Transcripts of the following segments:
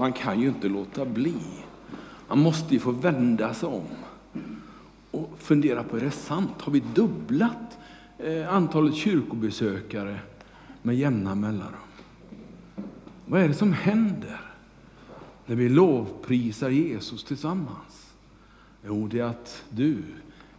man kan ju inte låta bli. Man måste ju få vända sig om och fundera på, är det sant? Har vi dubblat eh, antalet kyrkobesökare med jämna mellanrum? Vad är det som händer när vi lovprisar Jesus tillsammans? Jo, det är att du,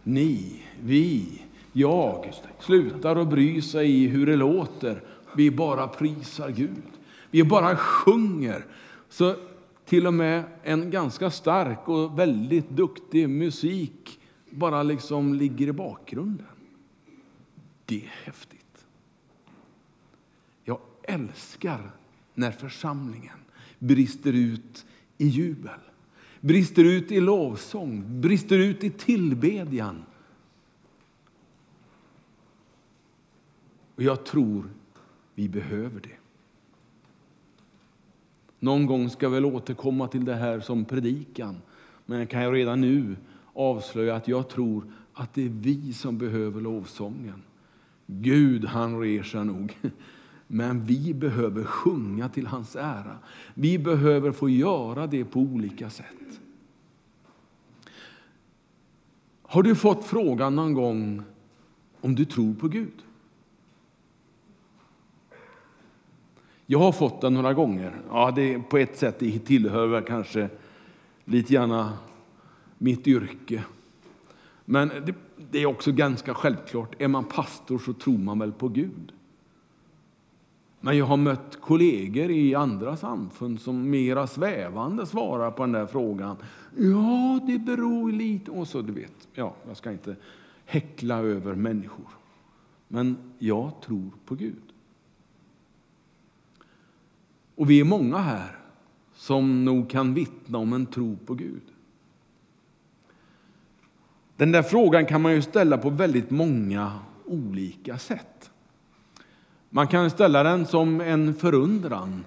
ni, vi, jag slutar att bry sig i hur det låter. Vi bara prisar Gud. Vi bara sjunger. Så till och med en ganska stark och väldigt duktig musik bara liksom ligger i bakgrunden. Det är häftigt. Jag älskar när församlingen brister ut i jubel, brister ut i lovsång, brister ut i tillbedjan. Och jag tror vi behöver det. Någon gång ska jag väl återkomma till det här som predikan, men jag kan redan nu avslöja att jag tror att det är vi som behöver lovsången. Gud, han reser nog. Men vi behöver sjunga till hans ära. Vi behöver få göra det på olika sätt. Har du fått frågan någon gång om du tror på Gud? Jag har fått den några gånger. Ja, det på ett sätt det tillhör väl kanske lite grann mitt yrke. Men det, det, är också ganska självklart. Är man pastor så tror man väl på Gud. Men jag har mött kollegor i andra samfund som mera svävande svarar på den där frågan. Ja, det beror lite... Och så, du vet, ja, jag ska inte häckla över människor. Men jag tror på Gud. Och vi är många här som nog kan vittna om en tro på Gud. Den där frågan kan man ju ställa på väldigt många olika sätt. Man kan ställa den som en förundran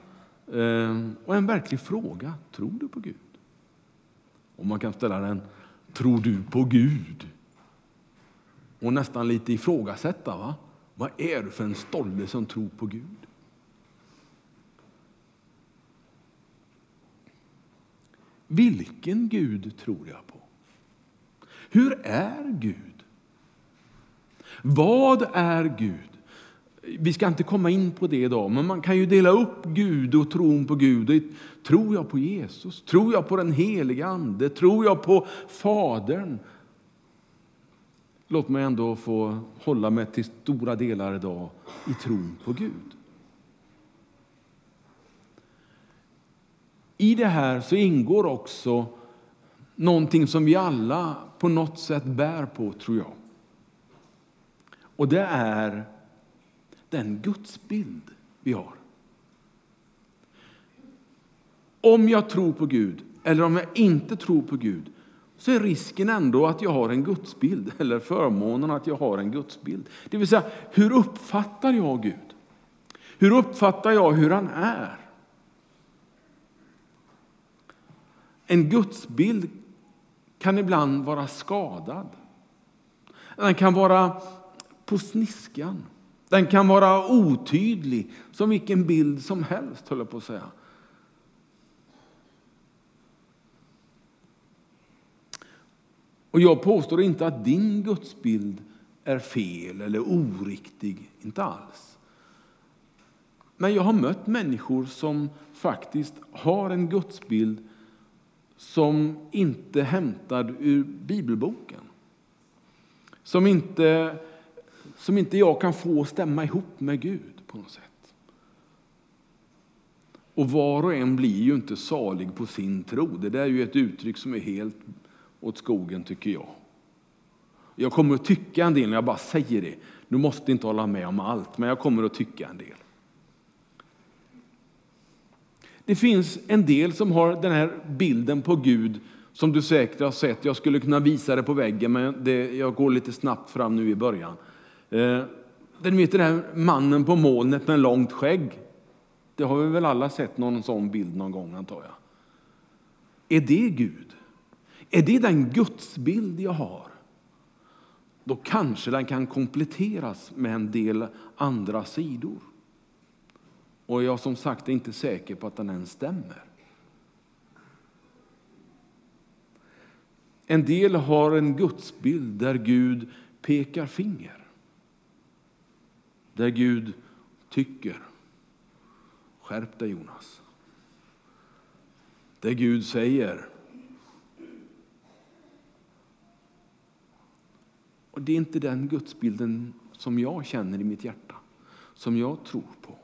eh, och en verklig fråga. Tror du på Gud? Och man kan ställa den, tror du på Gud? Och nästan lite ifrågasätta, va? Vad är du för en stolle som tror på Gud? Vilken Gud tror jag på? Hur är Gud? Vad är Gud? Vi ska inte komma in på det idag, men man kan ju dela upp Gud och tron på Gud. Tror jag på Jesus? Tror jag på den heliga Ande? Tror jag på Fadern? Låt mig ändå få hålla mig till stora delar idag i tron på Gud. I det här så ingår också någonting som vi alla på något sätt bär på, tror jag. Och det är den gudsbild vi har. Om jag tror på Gud eller om jag inte tror på Gud så är risken ändå att jag har en gudsbild, eller förmånen att jag har en gudsbild. Det vill säga, hur uppfattar jag Gud? Hur uppfattar jag hur han är? En gudsbild kan ibland vara skadad. Den kan vara på sniskan. Den kan vara otydlig, som vilken bild som helst, höll jag på att säga. Och jag påstår inte att din gudsbild är fel eller oriktig, inte alls. Men jag har mött människor som faktiskt har en gudsbild som inte är hämtad ur bibelboken. Som inte, som inte jag kan få stämma ihop med Gud på något sätt. Och var och en blir ju inte salig på sin tro. Det där är ju ett uttryck som är helt åt skogen tycker jag. Jag kommer att tycka en del när jag bara säger det. Du måste inte hålla med om allt, men jag kommer att tycka en del. Det finns en del som har den här bilden på Gud som du säkert har sett. Jag skulle kunna visa det på väggen, men det, jag går lite snabbt fram nu i början. Eh, den vet den här mannen på molnet med långt skägg. Det har vi väl alla sett någon sån bild någon gång, antar jag. Är det Gud? Är det den gudsbild jag har? Då kanske den kan kompletteras med en del andra sidor. Och jag som sagt är inte säker på att den ens stämmer. En del har en gudsbild där Gud pekar finger. Där Gud tycker. Skärp dig Jonas. Där Gud säger. Och det är inte den gudsbilden som jag känner i mitt hjärta, som jag tror på.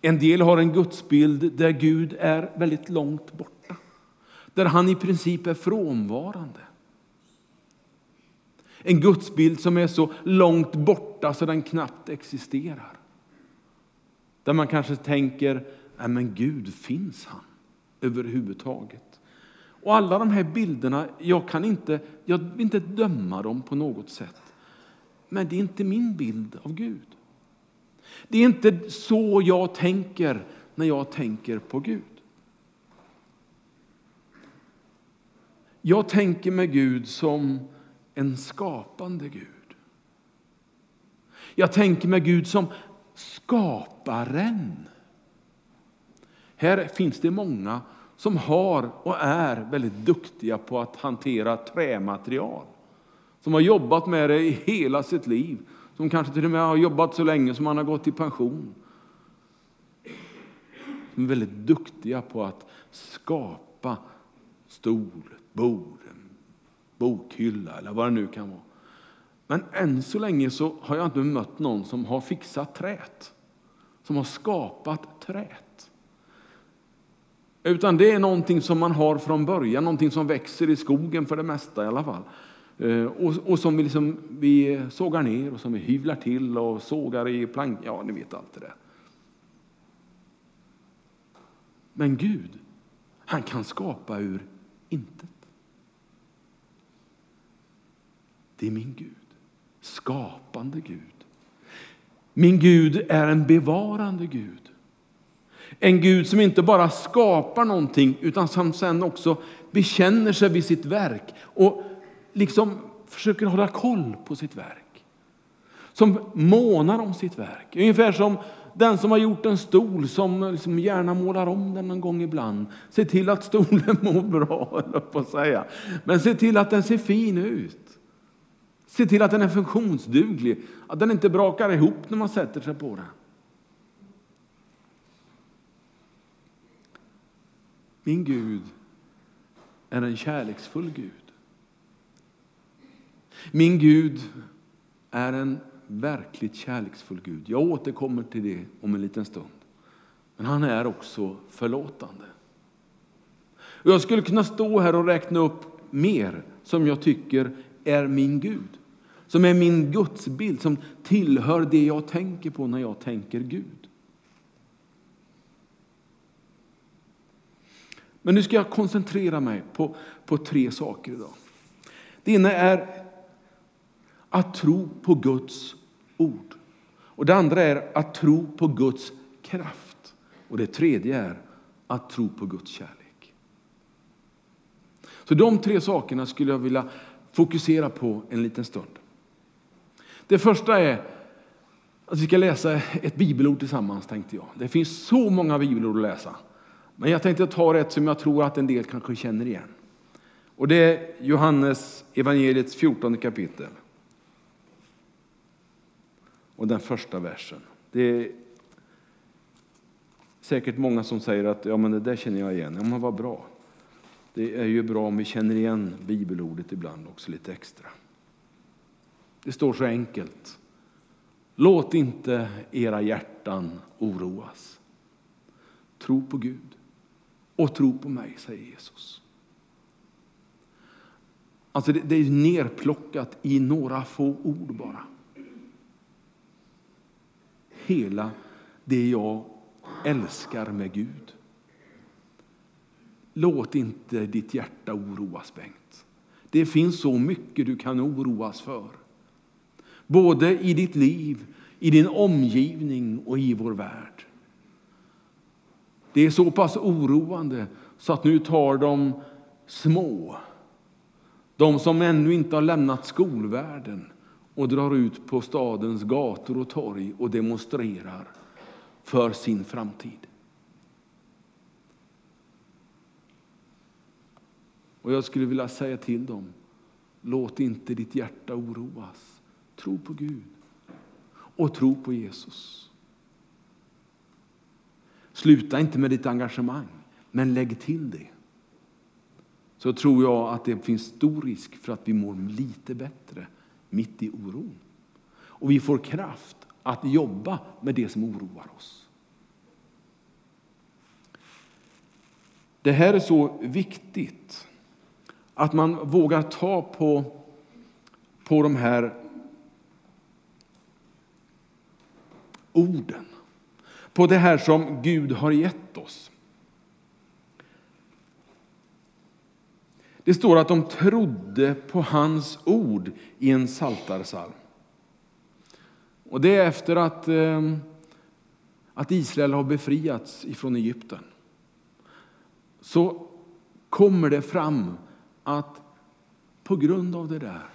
En del har en gudsbild där Gud är väldigt långt borta. Där han i princip är frånvarande. En gudsbild som är så långt borta så den knappt existerar. Där man kanske tänker, nej men Gud, finns han överhuvudtaget? Och alla de här bilderna, jag kan inte, jag vill inte döma dem på något sätt. Men det är inte min bild av Gud. Det är inte så jag tänker när jag tänker på Gud. Jag tänker med Gud som en skapande Gud. Jag tänker med Gud som skaparen. Här finns det många som har och är väldigt duktiga på att hantera trämaterial. Som har jobbat med det i hela sitt liv. Som kanske till och med har jobbat så länge som man har gått i pension. De är väldigt duktiga på att skapa stol, bord, bokhylla eller vad det nu kan vara. Men än så länge så har jag inte mött någon som har fixat trät. Som har skapat trät. Utan det är någonting som man har från början, någonting som växer i skogen för det mesta i alla fall. Eh, och, och som vi, liksom, vi sågar ner och som vi hyvlar till och sågar i plank. Ja, ni vet allt det där. Men Gud, han kan skapa ur intet. Det är min Gud, skapande Gud. Min Gud är en bevarande Gud. En Gud som inte bara skapar någonting utan som sen också bekänner sig vid sitt verk och liksom försöker hålla koll på sitt verk. Som månar om sitt verk. Ungefär som den som har gjort en stol som liksom gärna målar om den någon gång ibland. Se till att stolen mår bra, på att säga. Men se till att den ser fin ut. Se till att den är funktionsduglig, att den inte brakar ihop när man sätter sig på den. Min Gud är en kärleksfull Gud. Min Gud är en verkligt kärleksfull Gud. Jag återkommer till det om en liten stund. Men han är också förlåtande. Jag skulle kunna stå här och räkna upp mer som jag tycker är min Gud. Som är min gudsbild, som tillhör det jag tänker på när jag tänker Gud. Men nu ska jag koncentrera mig på, på tre saker idag. Det ena är att tro på Guds ord. Och Det andra är att tro på Guds kraft. Och Det tredje är att tro på Guds kärlek. Så de tre sakerna skulle jag vilja fokusera på en liten stund. Det första är att vi ska läsa ett bibelord tillsammans. tänkte jag. Det finns så många bibelord att läsa. Men jag tänkte ta ett som jag tror att en del kanske känner igen. Och Det är Johannes evangeliets 14 kapitel. Och den första versen. Det är säkert många som säger att ja, men det där känner jag igen. Ja, men vad bra. Det är ju bra om vi känner igen bibelordet ibland också lite extra. Det står så enkelt. Låt inte era hjärtan oroas. Tro på Gud och tro på mig, säger Jesus. Alltså det, det är nerplockat i några få ord bara. Hela det jag älskar med Gud. Låt inte ditt hjärta oroas, Bengt. Det finns så mycket du kan oroas för. Både i ditt liv, i din omgivning och i vår värld. Det är så pass oroande så att nu tar de små, de som ännu inte har lämnat skolvärlden och drar ut på stadens gator och torg och demonstrerar för sin framtid. Och jag skulle vilja säga till dem, låt inte ditt hjärta oroas. Tro på Gud och tro på Jesus. Sluta inte med ditt engagemang, men lägg till det. Så tror jag att det finns stor risk för att vi mår lite bättre mitt i oron. Och vi får kraft att jobba med det som oroar oss. Det här är så viktigt att man vågar ta på, på de här orden. På det här som Gud har gett oss. Det står att de trodde på hans ord i en saltarsalm. Och det är efter att, ehm, att Israel har befriats ifrån Egypten. Så kommer det fram att på grund av det där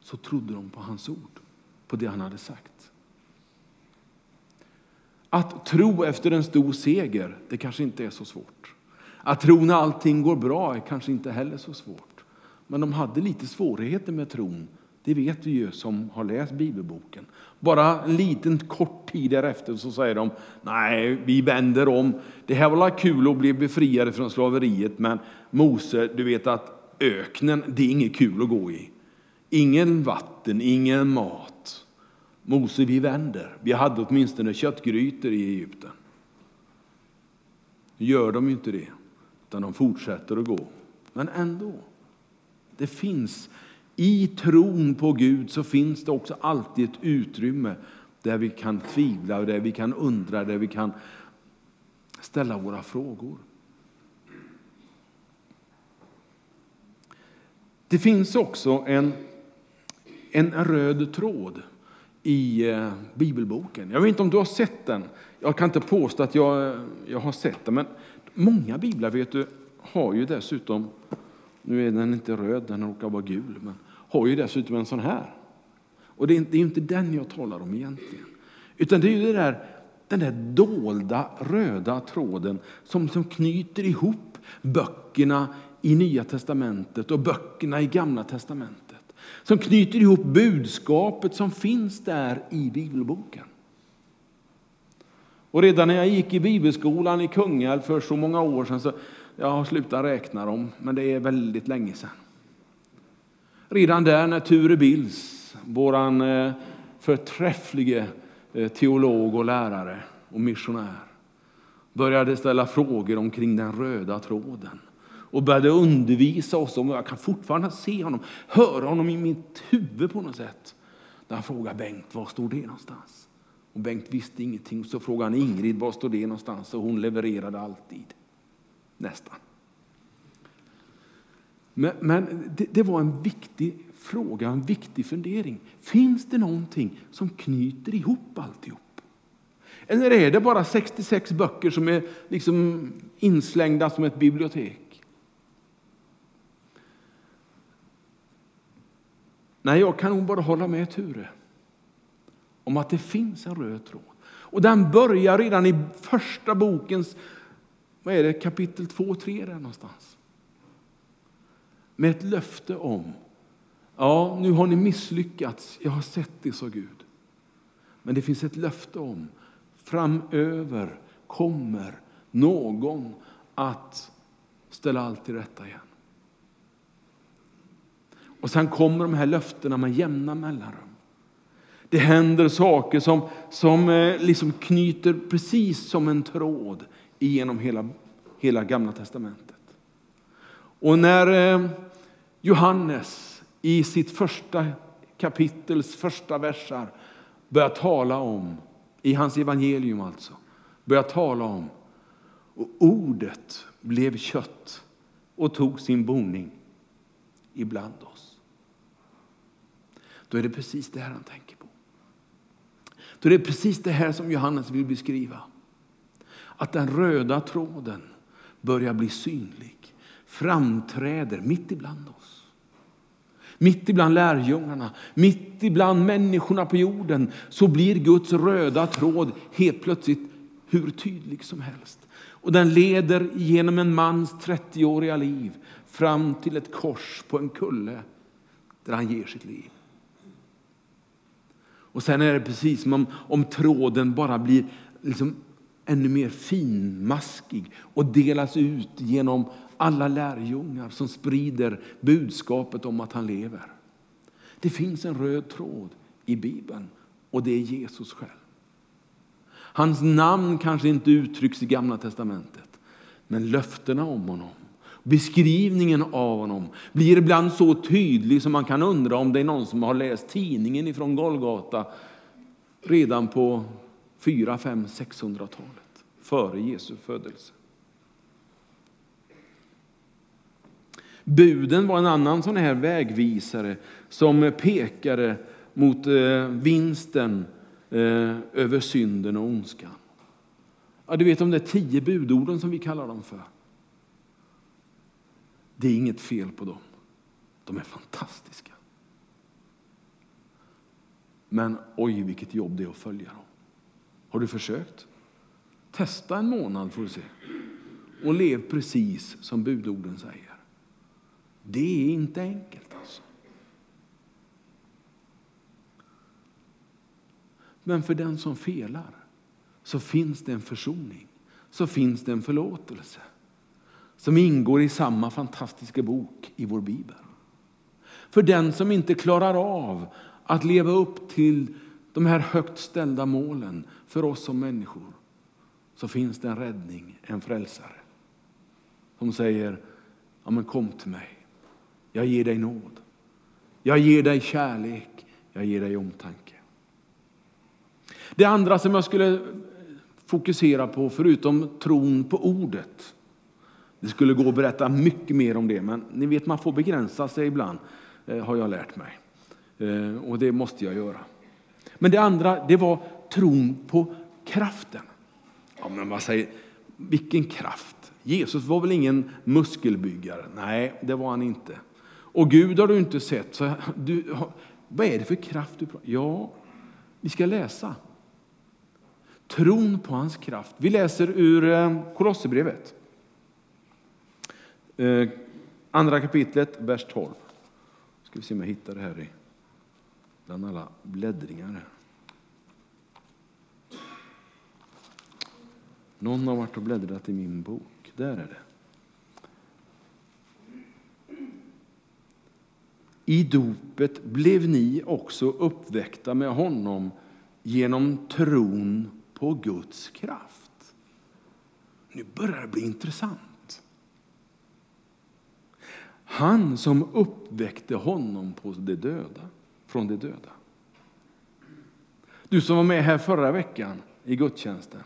så trodde de på hans ord, på det han hade sagt. Att tro efter en stor seger, det kanske inte är så svårt. Att tro när allting går bra är kanske inte heller så svårt. Men de hade lite svårigheter med tron det vet vi ju som har läst bibelboken. Bara en liten kort tid därefter så säger de, nej, vi vänder om. Det här var kul att bli befriade från slaveriet, men Mose, du vet att öknen, det är inget kul att gå i. Ingen vatten, ingen mat. Mose, vi vänder. Vi hade åtminstone köttgrytor i Egypten. Nu gör de ju inte det, utan de fortsätter att gå. Men ändå, det finns i tron på Gud så finns det också alltid ett utrymme där vi kan tvivla, där vi kan undra, där vi kan ställa våra frågor. Det finns också en, en röd tråd i eh, bibelboken. Jag vet inte om du har sett den. Jag kan inte påstå att jag, eh, jag har sett den, men många biblar vet du, har ju dessutom, nu är den inte röd, den råkar vara gul, men har ju dessutom en sån här. Och det är, det är inte den jag talar om egentligen. Utan det är ju det där, den där dolda röda tråden som, som knyter ihop böckerna i Nya testamentet och böckerna i Gamla testamentet. Som knyter ihop budskapet som finns där i bibelboken. Och redan när jag gick i bibelskolan i Kungälv för så många år sedan, så jag har slutat räkna dem, men det är väldigt länge sedan. Redan där när Ture Bills, våran eh, förträfflige eh, teolog och lärare och missionär, började ställa frågor omkring den röda tråden och började undervisa oss om, jag kan fortfarande se honom, höra honom i mitt huvud på något sätt. Där han frågar Bengt, var står det någonstans? Och Bengt visste ingenting, så frågade han Ingrid, var står det någonstans? Och hon levererade alltid. Nästan. Men, men det, det, var en viktig fråga, en viktig fundering. Finns det någonting som knyter ihop alltihop? Eller är det bara 66 böcker som är liksom inslängda som ett bibliotek? Nej, jag kan nog bara hålla med Ture om att det finns en röd tråd. Och den börjar redan i första bokens vad är det, kapitel 2 och 3 där någonstans med ett löfte om Ja, nu har ni misslyckats. Jag har sett det, sa Gud. Men det finns ett löfte om framöver kommer någon att ställa allt till rätta igen. Och sen kommer de här löftena med jämna mellanrum. Det händer saker som, som eh, liksom knyter precis som en tråd genom hela, hela Gamla testamentet. Och när eh, Johannes i sitt första kapitels första versar börjar tala om, i hans evangelium alltså, börjar tala om och ordet blev kött och tog sin boning ibland oss. Då är det precis det här han tänker på. Det är precis det här som Johannes vill beskriva. Att den röda tråden börjar bli synlig, framträder mitt ibland oss. Mitt ibland lärjungarna, mitt ibland människorna på jorden så blir Guds röda tråd helt plötsligt hur tydlig som helst. Och den leder genom en mans 30-åriga liv fram till ett kors på en kulle där han ger sitt liv. Och sen är det precis som om, om tråden bara blir liksom ännu mer finmaskig och delas ut genom alla lärjungar som sprider budskapet om att han lever. Det finns en röd tråd i Bibeln och det är Jesus själv. Hans namn kanske inte uttrycks i Gamla testamentet, men löftena om honom, beskrivningen av honom blir ibland så tydlig som man kan undra om det är någon som har läst tidningen ifrån Golgata redan på 4, 5, 600-talet, före Jesu födelse. Buden var en annan sån här vägvisare som pekade mot eh, vinsten eh, över synden och ondskan. Ja, du vet de där tio budorden som vi kallar dem för. Det är inget fel på dem. De är fantastiska. Men oj, vilket jobb det är att följa dem. Har du försökt? Testa en månad får du se. Och lev precis som budorden säger. Det är inte enkelt alltså. Men för den som felar så finns det en försoning, så finns det en förlåtelse som ingår i samma fantastiska bok i vår bibel. För den som inte klarar av att leva upp till de här högt ställda målen för oss som människor så finns det en räddning, en frälsare som säger ja, men kom till mig. Jag ger dig nåd. Jag ger dig kärlek. Jag ger dig omtanke. Det andra som jag skulle fokusera på, förutom tron på ordet. Det skulle gå att berätta mycket mer om det, men ni vet man får begränsa sig ibland, eh, har jag lärt mig. Eh, och det måste jag göra. Men det andra, det var tron på kraften. Ja, men man säger, vilken kraft? Jesus var väl ingen muskelbyggare? Nej, det var han inte. Och Gud har du inte sett. Så du, vad är det för kraft du pratar Ja, vi ska läsa. Tron på hans kraft. Vi läser ur eh, Kolosserbrevet. Eh, andra kapitlet, vers 12. Ska vi se om jag hittar det här i, bland alla bläddringar. Någon har varit och bläddrat i min bok. Där är det. I dopet blev ni också uppväckta med honom genom tron på Guds kraft. Nu börjar det bli intressant. Han som uppväckte honom på de döda, från de döda. Du som var med här förra veckan i gudstjänsten.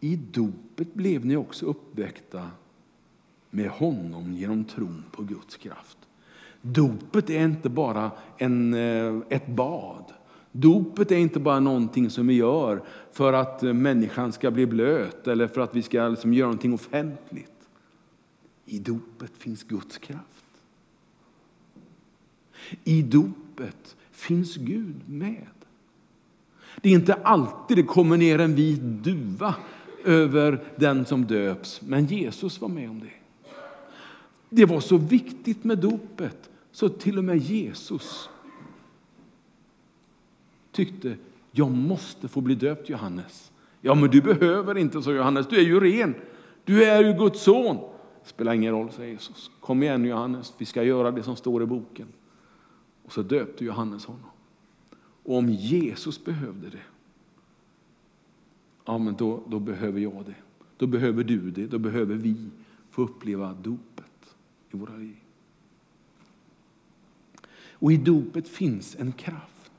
I dopet blev ni också uppväckta med honom genom tron på Guds kraft. Dopet är inte bara en, eh, ett bad. Dopet är inte bara någonting som vi gör för att människan ska bli blöt eller för att vi ska liksom göra någonting offentligt. I dopet finns Guds kraft. I dopet finns Gud med. Det är inte alltid det kommer ner en vit duva över den som döps, men Jesus var med om det. Det var så viktigt med dopet så till och med Jesus tyckte jag måste få bli döpt Johannes. Ja, men du behöver inte, sa Johannes. Du är ju ren. Du är ju Guds son. Spelar ingen roll, säger Jesus. Kom igen Johannes, vi ska göra det som står i boken. Och så döpte Johannes honom. Och om Jesus behövde det, ja men då, då behöver jag det. Då behöver du det, då behöver vi få uppleva dopet i våra liv. Och i dopet finns en kraft.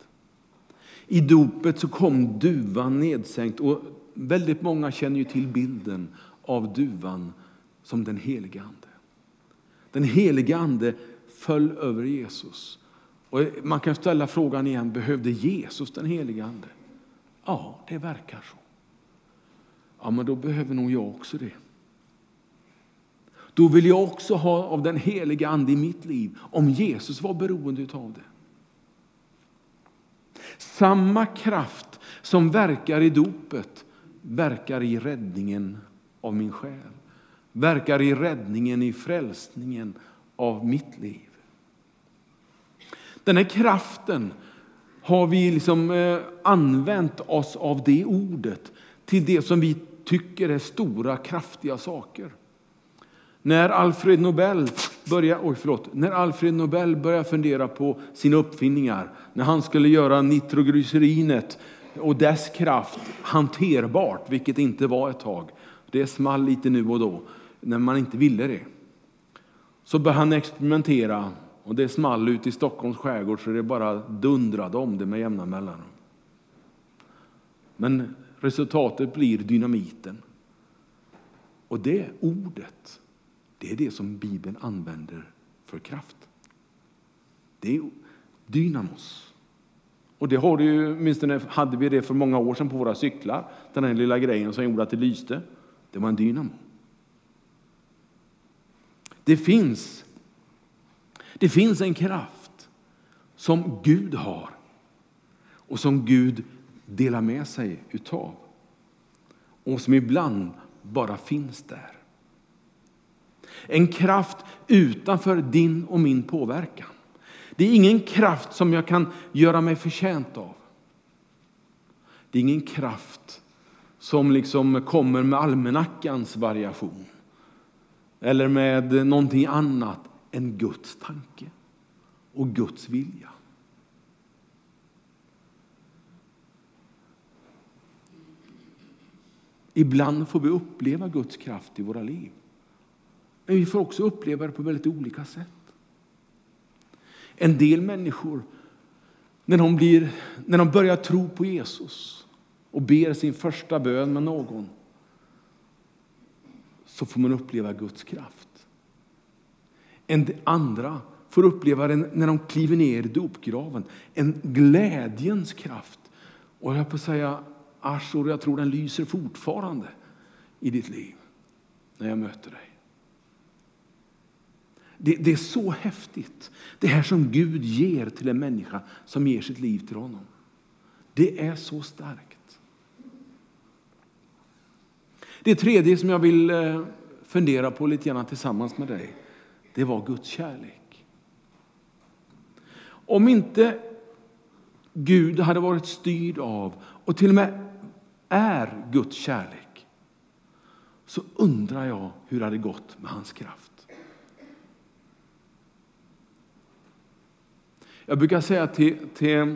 I dopet så kom duvan nedsänkt och väldigt många känner ju till bilden av duvan som den helige Ande. Den helige Ande föll över Jesus. Och man kan ställa frågan igen, behövde Jesus den helige Ande? Ja, det verkar så. Ja, men då behöver nog jag också det. Då vill jag också ha av den heliga Ande i mitt liv, om Jesus var beroende av det. Samma kraft som verkar i dopet verkar i räddningen av min själ verkar i räddningen, i frälsningen av mitt liv. Den här kraften har vi liksom eh, använt oss av det ordet till det som vi tycker är stora, kraftiga saker. När Alfred Nobel började, oj förlåt, när Alfred Nobel började fundera på sina uppfinningar, när han skulle göra nitroglycerinet och dess kraft hanterbart, vilket inte var ett tag. Det small lite nu och då, när man inte ville det. Så började han experimentera och det small ut i Stockholms skärgård så det bara dundrade om det med jämna mellanrum. Men resultatet blir dynamiten. Och det ordet, det är det som Bibeln använder för kraft. Det är dynamos. Och det har ju, åtminstone hade vi det för många år sedan på våra cyklar. Den här lilla grejen som gjorde att det lyste. Det var en dynamo. Det finns, det finns en kraft som Gud har och som Gud delar med sig utav. Och som ibland bara finns där. En kraft utanför din och min påverkan. Det är ingen kraft som jag kan göra mig förtjänt av. Det är ingen kraft som liksom kommer med almanackans variation eller med någonting annat än Guds tanke och Guds vilja. Ibland får vi uppleva Guds kraft i våra liv. Men vi får också uppleva det på väldigt olika sätt. En del människor, när de, blir, när de börjar tro på Jesus och ber sin första bön med någon, så får man uppleva Guds kraft. En andra får uppleva den när de kliver ner i dopgraven, en glädjens kraft. Och jag på att säga, Ashur, jag tror den lyser fortfarande i ditt liv när jag möter dig. Det, det, är så häftigt. Det här som Gud ger till en människa som ger sitt liv till honom. Det är så starkt. Det tredje som jag vill eh, fundera på lite grann tillsammans med dig, det var Guds kärlek. Om inte Gud hade varit styrd av och till och med är Guds kärlek så undrar jag hur det hade gått med hans kraft. Jag brukar säga till, till eh,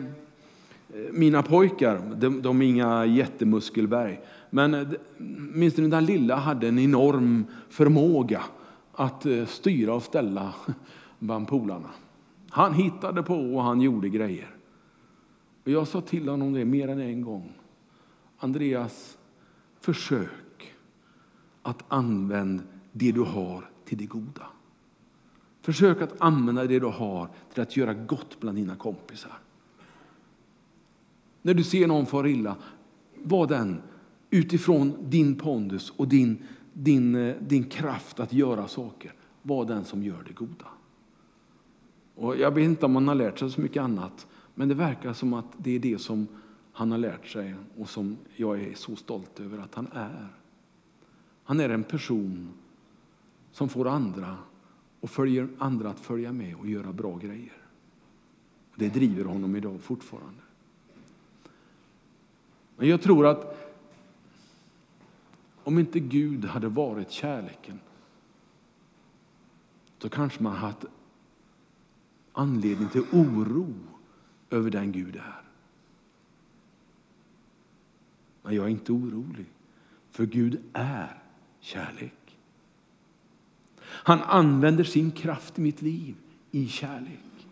mina pojkar, de, de är inga jättemuskelberg, men eh, minst den lilla hade en enorm förmåga att eh, styra och ställa bland polarna. Han hittade på och han gjorde grejer. Och jag sa till honom det mer än en gång. Andreas, försök att använda det du har till det goda. Försök att använda det du har till att göra gott bland dina kompisar. När du ser någon fara illa, var den utifrån din pondus och din, din, eh, din kraft att göra saker, var den som gör det goda. Och jag vet inte om han har lärt sig så mycket annat, men det verkar som att det är det som han har lärt sig och som jag är så stolt över att han är. Han är en person som får andra och följer andra att följa med och göra bra grejer. Det driver honom idag fortfarande. Men jag tror att om inte Gud hade varit kärleken så kanske man haft anledning till oro över den Gud är. Men jag är inte orolig, för Gud är kärlek. Han använder sin kraft i mitt liv i kärlek.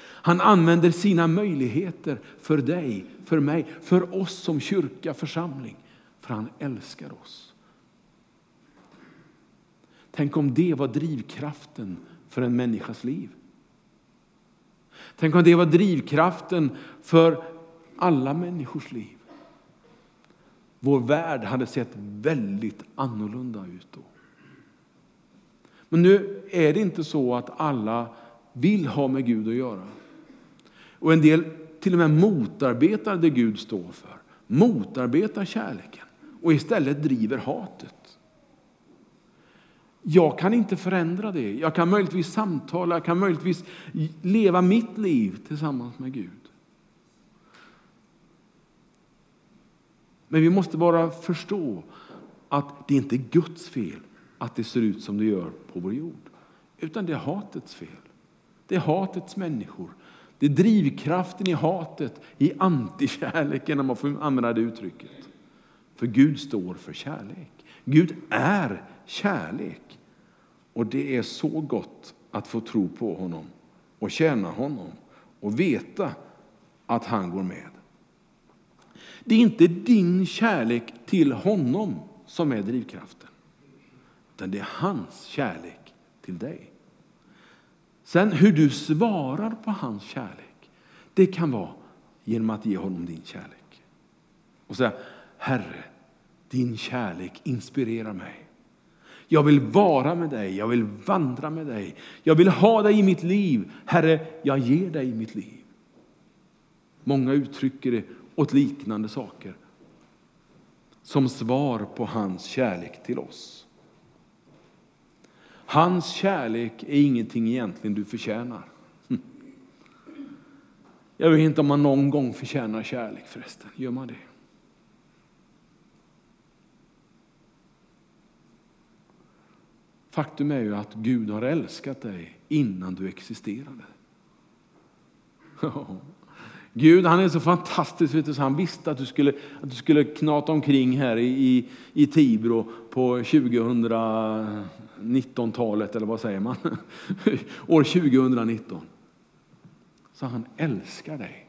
Han använder sina möjligheter för dig, för mig, för oss som kyrka, församling. För han älskar oss. Tänk om det var drivkraften för en människas liv. Tänk om det var drivkraften för alla människors liv. Vår värld hade sett väldigt annorlunda ut då. Men nu är det inte så att alla vill ha med Gud att göra. Och en del till och med motarbetar det Gud står för. Motarbetar kärleken och istället driver hatet. Jag kan inte förändra det. Jag kan möjligtvis samtala, jag kan möjligtvis leva mitt liv tillsammans med Gud. Men vi måste bara förstå att det inte är Guds fel att det ser ut som det gör på vår jord. Utan det är hatets fel. Det är hatets människor. Det är drivkraften i hatet, i antikärleken, om man får använda det uttrycket. För Gud står för kärlek. Gud är kärlek. Och det är så gott att få tro på honom och tjäna honom och veta att han går med. Det är inte din kärlek till honom som är drivkraften, utan det är hans kärlek till dig. Sen hur du svarar på hans kärlek, det kan vara genom att ge honom din kärlek. Och säga, Herre, din kärlek inspirerar mig. Jag vill vara med dig, jag vill vandra med dig. Jag vill ha dig i mitt liv. Herre, jag ger dig mitt liv. Många uttrycker det åt liknande saker som svar på hans kärlek till oss. Hans kärlek är ingenting egentligen du förtjänar. Hm. Jag vet inte om man någon gång förtjänar kärlek förresten. Gör man det? Faktum är ju att Gud har älskat dig innan du existerade. Gud han är så fantastisk, vet du, så han visste att du skulle, att du skulle knata omkring här i, i Tibro på 2019-talet, eller vad säger man? År 2019. Så han älskar dig.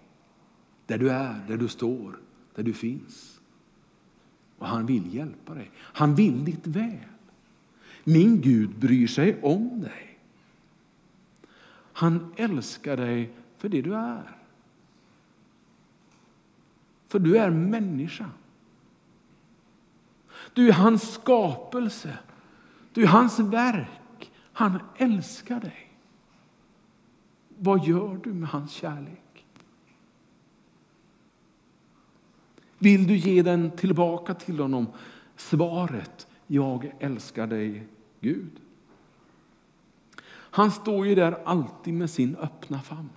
Där du är, där du står, där du finns. Och han vill hjälpa dig. Han vill ditt väl. Min Gud bryr sig om dig. Han älskar dig för det du är. För du är människa. Du är hans skapelse. Du är hans verk. Han älskar dig. Vad gör du med hans kärlek? Vill du ge den tillbaka till honom? Svaret, jag älskar dig, Gud. Han står ju där alltid med sin öppna famn.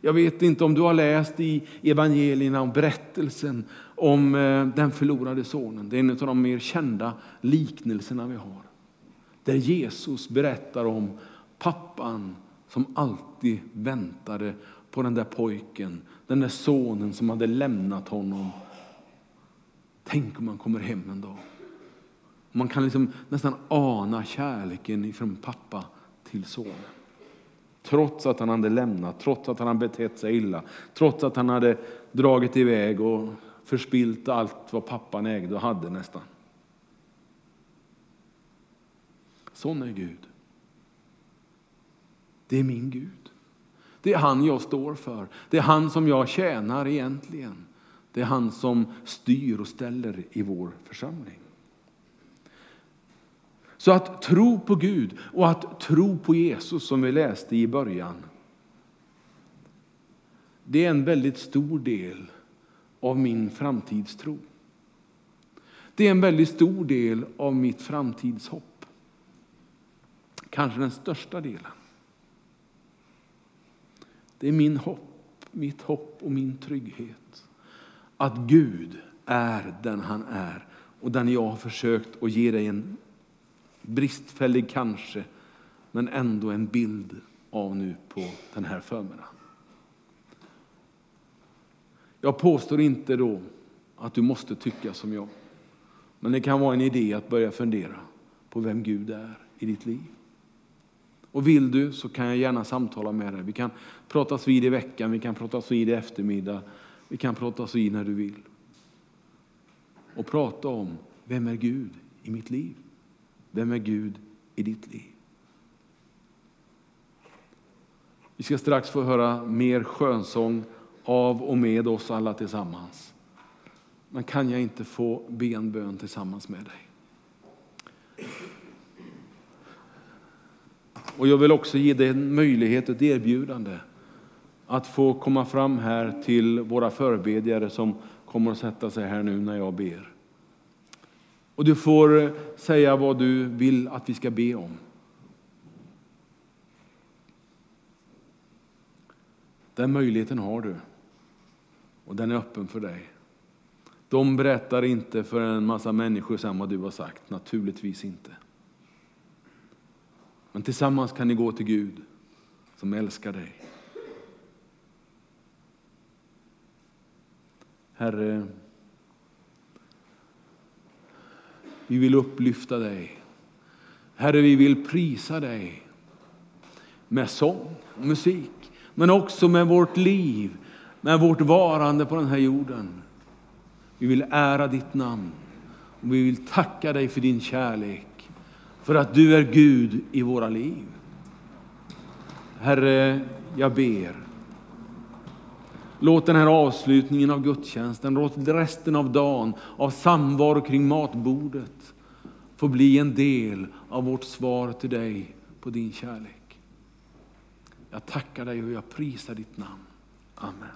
Jag vet inte om du har läst i evangelierna om berättelsen om eh, den förlorade sonen. Det är en av de mer kända liknelserna vi har. Där Jesus berättar om pappan som alltid väntade på den där pojken, den där sonen som hade lämnat honom. Tänk om han kommer hem en dag. Man kan liksom nästan ana kärleken från pappa till sonen. Trots att han hade lämnat, trots att han hade betett sig illa, trots att han hade dragit iväg och förspilt allt vad pappan ägde och hade nästan. Sån är Gud. Det är min Gud. Det är han jag står för. Det är han som jag tjänar egentligen. Det är han som styr och ställer i vår församling. Så att tro på Gud och att tro på Jesus som vi läste i början. Det är en väldigt stor del av min framtidstro. Det är en väldigt stor del av mitt framtidshopp. Kanske den största delen. Det är min hopp, mitt hopp och min trygghet. Att Gud är den han är och den jag har försökt att ge dig en bristfällig kanske, men ändå en bild av nu på den här förmiddagen. Jag påstår inte då att du måste tycka som jag. Men det kan vara en idé att börja fundera på vem Gud är i ditt liv. Och vill du så kan jag gärna samtala med dig. Vi kan pratas vid i veckan, vi kan pratas vid i eftermiddag, vi kan pratas vid när du vill. Och prata om, vem är Gud i mitt liv? Vem är Gud i ditt liv? Vi ska strax få höra mer skönsång av och med oss alla tillsammans. Men kan jag inte få be en bön tillsammans med dig? Och jag vill också ge dig en möjlighet, ett erbjudande att få komma fram här till våra förebedjare som kommer att sätta sig här nu när jag ber. Och du får säga vad du vill att vi ska be om. Den möjligheten har du. Och den är öppen för dig. De berättar inte för en massa människor sen vad du har sagt, naturligtvis inte. Men tillsammans kan ni gå till Gud som älskar dig. Herre, vi vill upplyfta dig. Herre, vi vill prisa dig med sång och musik, men också med vårt liv, med vårt varande på den här jorden. Vi vill ära ditt namn och vi vill tacka dig för din kärlek, för att du är Gud i våra liv. Herre, jag ber. Låt den här avslutningen av gudstjänsten, låt resten av dagen av samvaro kring matbordet få bli en del av vårt svar till dig på din kärlek. Jag tackar dig och jag prisar ditt namn. Amen.